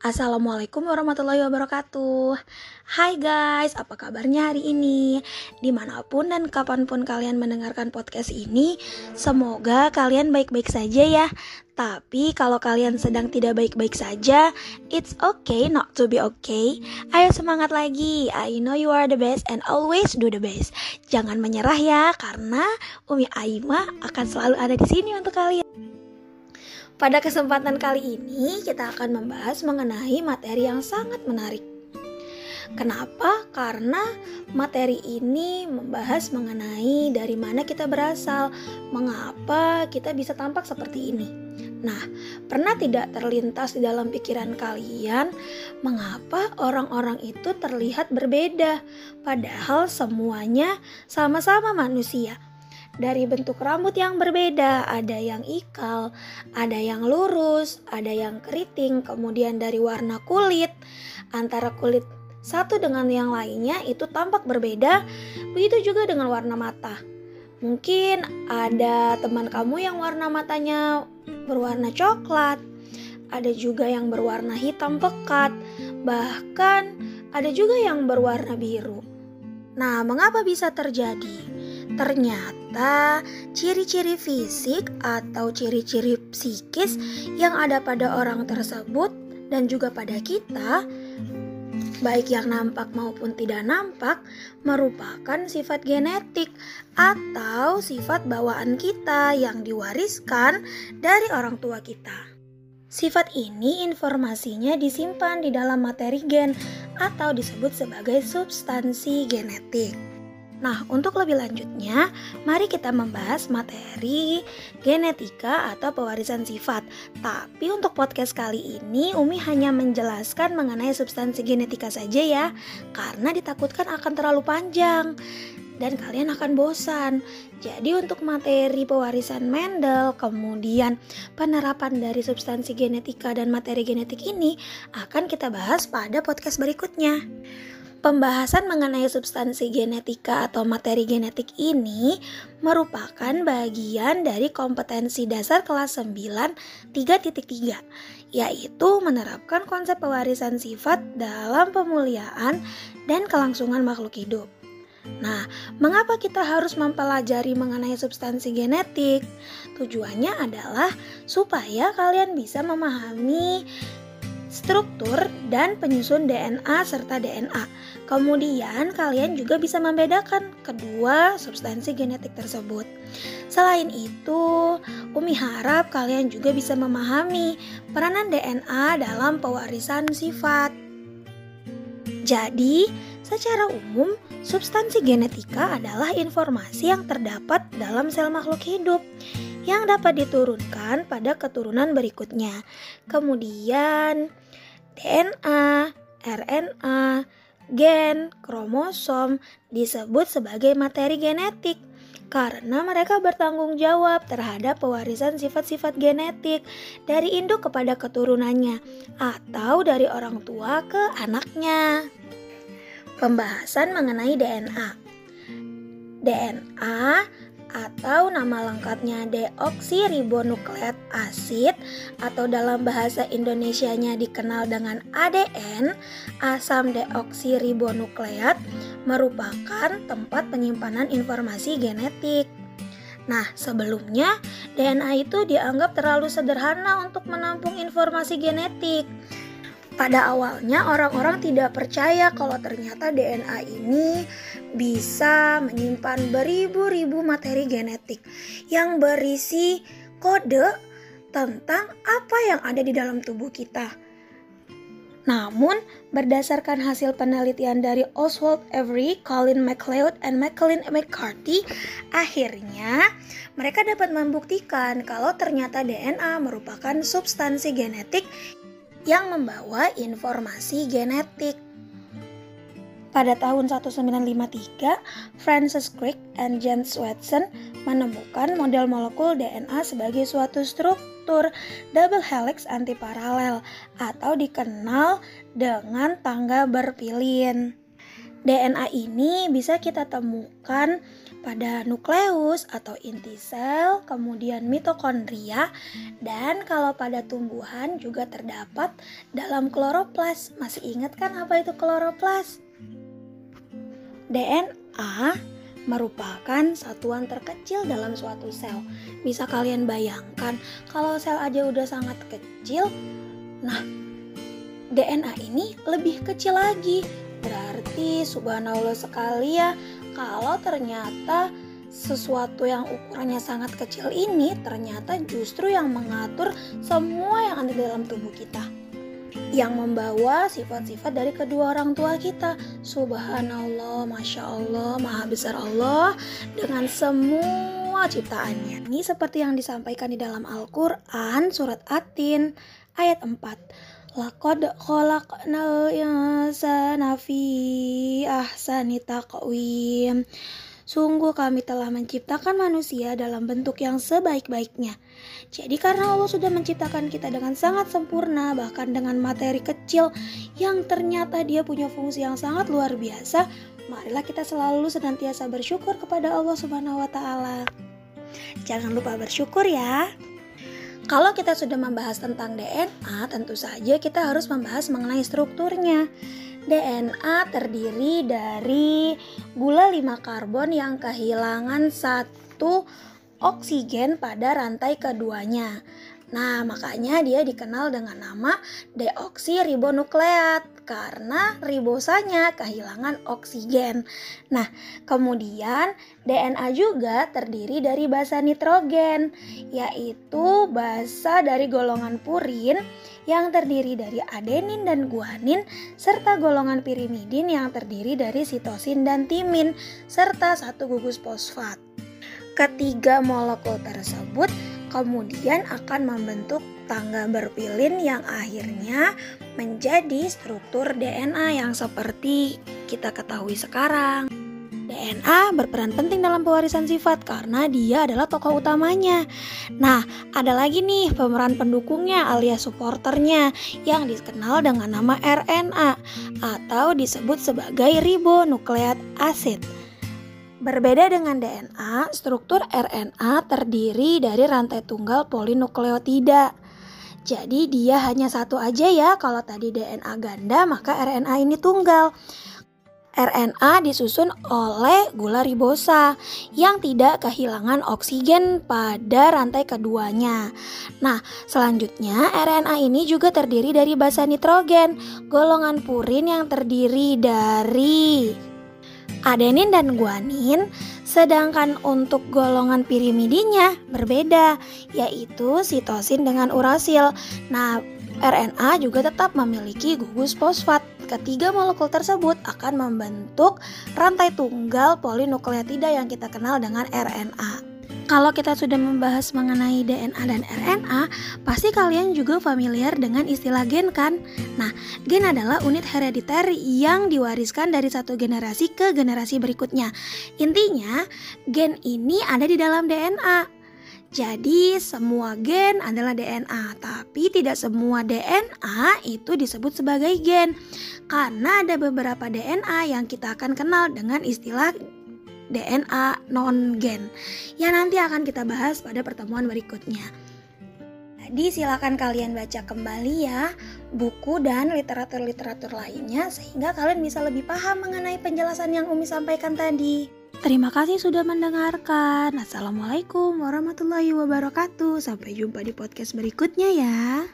Assalamualaikum warahmatullahi wabarakatuh. Hai guys, apa kabarnya hari ini? Di mana pun dan kapan pun kalian mendengarkan podcast ini Semoga kalian baik-baik saja ya. Tapi kalau kalian sedang tidak baik-baik saja It's okay not to be okay. Ayo semangat lagi. I know you are the best and always do the best. Jangan menyerah ya Karena Umi Aima akan selalu ada di sini untuk kalian pada kesempatan kali ini kita akan membahas mengenai materi yang sangat menarik. Kenapa? Karena materi ini membahas mengenai dari mana kita berasal, mengapa kita bisa tampak seperti ini. Nah, pernah tidak terlintas di dalam pikiran kalian mengapa orang-orang itu terlihat berbeda, padahal semuanya sama-sama manusia? Dari bentuk rambut yang berbeda, ada yang ikal, ada yang lurus, ada yang keriting, kemudian dari warna kulit, antara kulit satu dengan yang lainnya itu tampak berbeda, begitu juga dengan warna mata. Mungkin ada teman kamu yang warna matanya berwarna coklat, ada juga yang berwarna hitam pekat, bahkan ada juga yang berwarna biru. Nah, mengapa bisa terjadi? Ternyata ciri-ciri fisik atau ciri-ciri psikis yang ada pada orang tersebut dan juga pada kita baik yang nampak maupun tidak nampak merupakan sifat genetik atau sifat bawaan kita yang diwariskan dari orang tua kita. Sifat ini informasinya disimpan di dalam materi gen atau disebut sebagai substansi genetik. Nah, untuk lebih lanjutnya, mari kita membahas materi genetika atau pewarisan sifat. Tapi untuk podcast kali ini, Umi hanya menjelaskan mengenai substansi genetika saja ya, karena ditakutkan akan terlalu panjang dan kalian akan bosan. Jadi untuk materi pewarisan Mendel, kemudian penerapan dari substansi genetika dan materi genetik ini akan kita bahas pada podcast berikutnya. Pembahasan mengenai substansi genetika atau materi genetik ini merupakan bagian dari kompetensi dasar kelas 9 3.3 yaitu menerapkan konsep pewarisan sifat dalam pemuliaan dan kelangsungan makhluk hidup. Nah, mengapa kita harus mempelajari mengenai substansi genetik? Tujuannya adalah supaya kalian bisa memahami struktur dan penyusun DNA serta DNA. Kemudian kalian juga bisa membedakan kedua substansi genetik tersebut. Selain itu, Umi harap kalian juga bisa memahami peranan DNA dalam pewarisan sifat. Jadi, secara umum, substansi genetika adalah informasi yang terdapat dalam sel makhluk hidup yang dapat diturunkan pada keturunan berikutnya. Kemudian, DNA, RNA, gen, kromosom disebut sebagai materi genetik karena mereka bertanggung jawab terhadap pewarisan sifat-sifat genetik dari induk kepada keturunannya atau dari orang tua ke anaknya. Pembahasan mengenai DNA. DNA atau nama lengkapnya deoksiribonukleat asid atau dalam bahasa Indonesianya dikenal dengan ADN, asam deoksiribonukleat merupakan tempat penyimpanan informasi genetik. Nah, sebelumnya DNA itu dianggap terlalu sederhana untuk menampung informasi genetik. Pada awalnya orang-orang tidak percaya kalau ternyata DNA ini bisa menyimpan beribu-ribu materi genetik yang berisi kode tentang apa yang ada di dalam tubuh kita. Namun, berdasarkan hasil penelitian dari Oswald Avery, Colin MacLeod, and Maclean McCarthy, akhirnya mereka dapat membuktikan kalau ternyata DNA merupakan substansi genetik yang membawa informasi genetik. Pada tahun 1953, Francis Crick and James Watson menemukan model molekul DNA sebagai suatu struktur double helix antiparalel atau dikenal dengan tangga berpilin. DNA ini bisa kita temukan pada nukleus atau inti sel, kemudian mitokondria, dan kalau pada tumbuhan juga terdapat dalam kloroplas. Masih ingat kan apa itu kloroplas? DNA merupakan satuan terkecil dalam suatu sel. Bisa kalian bayangkan kalau sel aja udah sangat kecil, nah DNA ini lebih kecil lagi. Berarti subhanallah sekali ya kalau ternyata sesuatu yang ukurannya sangat kecil ini ternyata justru yang mengatur semua yang ada di dalam tubuh kita. Yang membawa sifat-sifat dari kedua orang tua kita. Subhanallah masya Allah maha besar Allah dengan semua ciptaannya. Ini seperti yang disampaikan di dalam Al-Quran surat Atin ayat 4 Laqad khalaqnal insana fi ahsani taqwim. Sungguh kami telah menciptakan manusia dalam bentuk yang sebaik-baiknya. Jadi karena Allah sudah menciptakan kita dengan sangat sempurna, bahkan dengan materi kecil yang ternyata dia punya fungsi yang sangat luar biasa, marilah kita selalu senantiasa bersyukur kepada Allah Subhanahu wa taala. Jangan lupa bersyukur ya. Kalau kita sudah membahas tentang DNA, tentu saja kita harus membahas mengenai strukturnya. DNA terdiri dari gula 5 karbon yang kehilangan satu oksigen pada rantai keduanya. Nah, makanya dia dikenal dengan nama deoksiribonukleat karena ribosanya kehilangan oksigen. Nah, kemudian DNA juga terdiri dari basa nitrogen, yaitu basa dari golongan purin yang terdiri dari adenin dan guanin serta golongan pirimidin yang terdiri dari sitosin dan timin serta satu gugus fosfat. Ketiga molekul tersebut kemudian akan membentuk tangga berpilin yang akhirnya menjadi struktur DNA yang seperti kita ketahui sekarang. DNA berperan penting dalam pewarisan sifat karena dia adalah tokoh utamanya. Nah, ada lagi nih pemeran pendukungnya alias supporternya yang dikenal dengan nama RNA atau disebut sebagai ribonukleat acid. Berbeda dengan DNA, struktur RNA terdiri dari rantai tunggal polinukleotida. Jadi dia hanya satu aja ya, kalau tadi DNA ganda maka RNA ini tunggal. RNA disusun oleh gula ribosa yang tidak kehilangan oksigen pada rantai keduanya. Nah, selanjutnya RNA ini juga terdiri dari basa nitrogen, golongan purin yang terdiri dari adenin dan guanin, sedangkan untuk golongan pirimidinya berbeda, yaitu sitosin dengan urasil. Nah, RNA juga tetap memiliki gugus fosfat. Ketiga molekul tersebut akan membentuk rantai tunggal polinukleotida yang kita kenal dengan RNA. Kalau kita sudah membahas mengenai DNA dan RNA, pasti kalian juga familiar dengan istilah gen kan? Nah, gen adalah unit herediter yang diwariskan dari satu generasi ke generasi berikutnya. Intinya, gen ini ada di dalam DNA. Jadi semua gen adalah DNA, tapi tidak semua DNA itu disebut sebagai gen. Karena ada beberapa DNA yang kita akan kenal dengan istilah DNA non-gen yang nanti akan kita bahas pada pertemuan berikutnya. Jadi silakan kalian baca kembali ya buku dan literatur-literatur lainnya sehingga kalian bisa lebih paham mengenai penjelasan yang Umi sampaikan tadi. Terima kasih sudah mendengarkan. Assalamualaikum warahmatullahi wabarakatuh. Sampai jumpa di podcast berikutnya ya.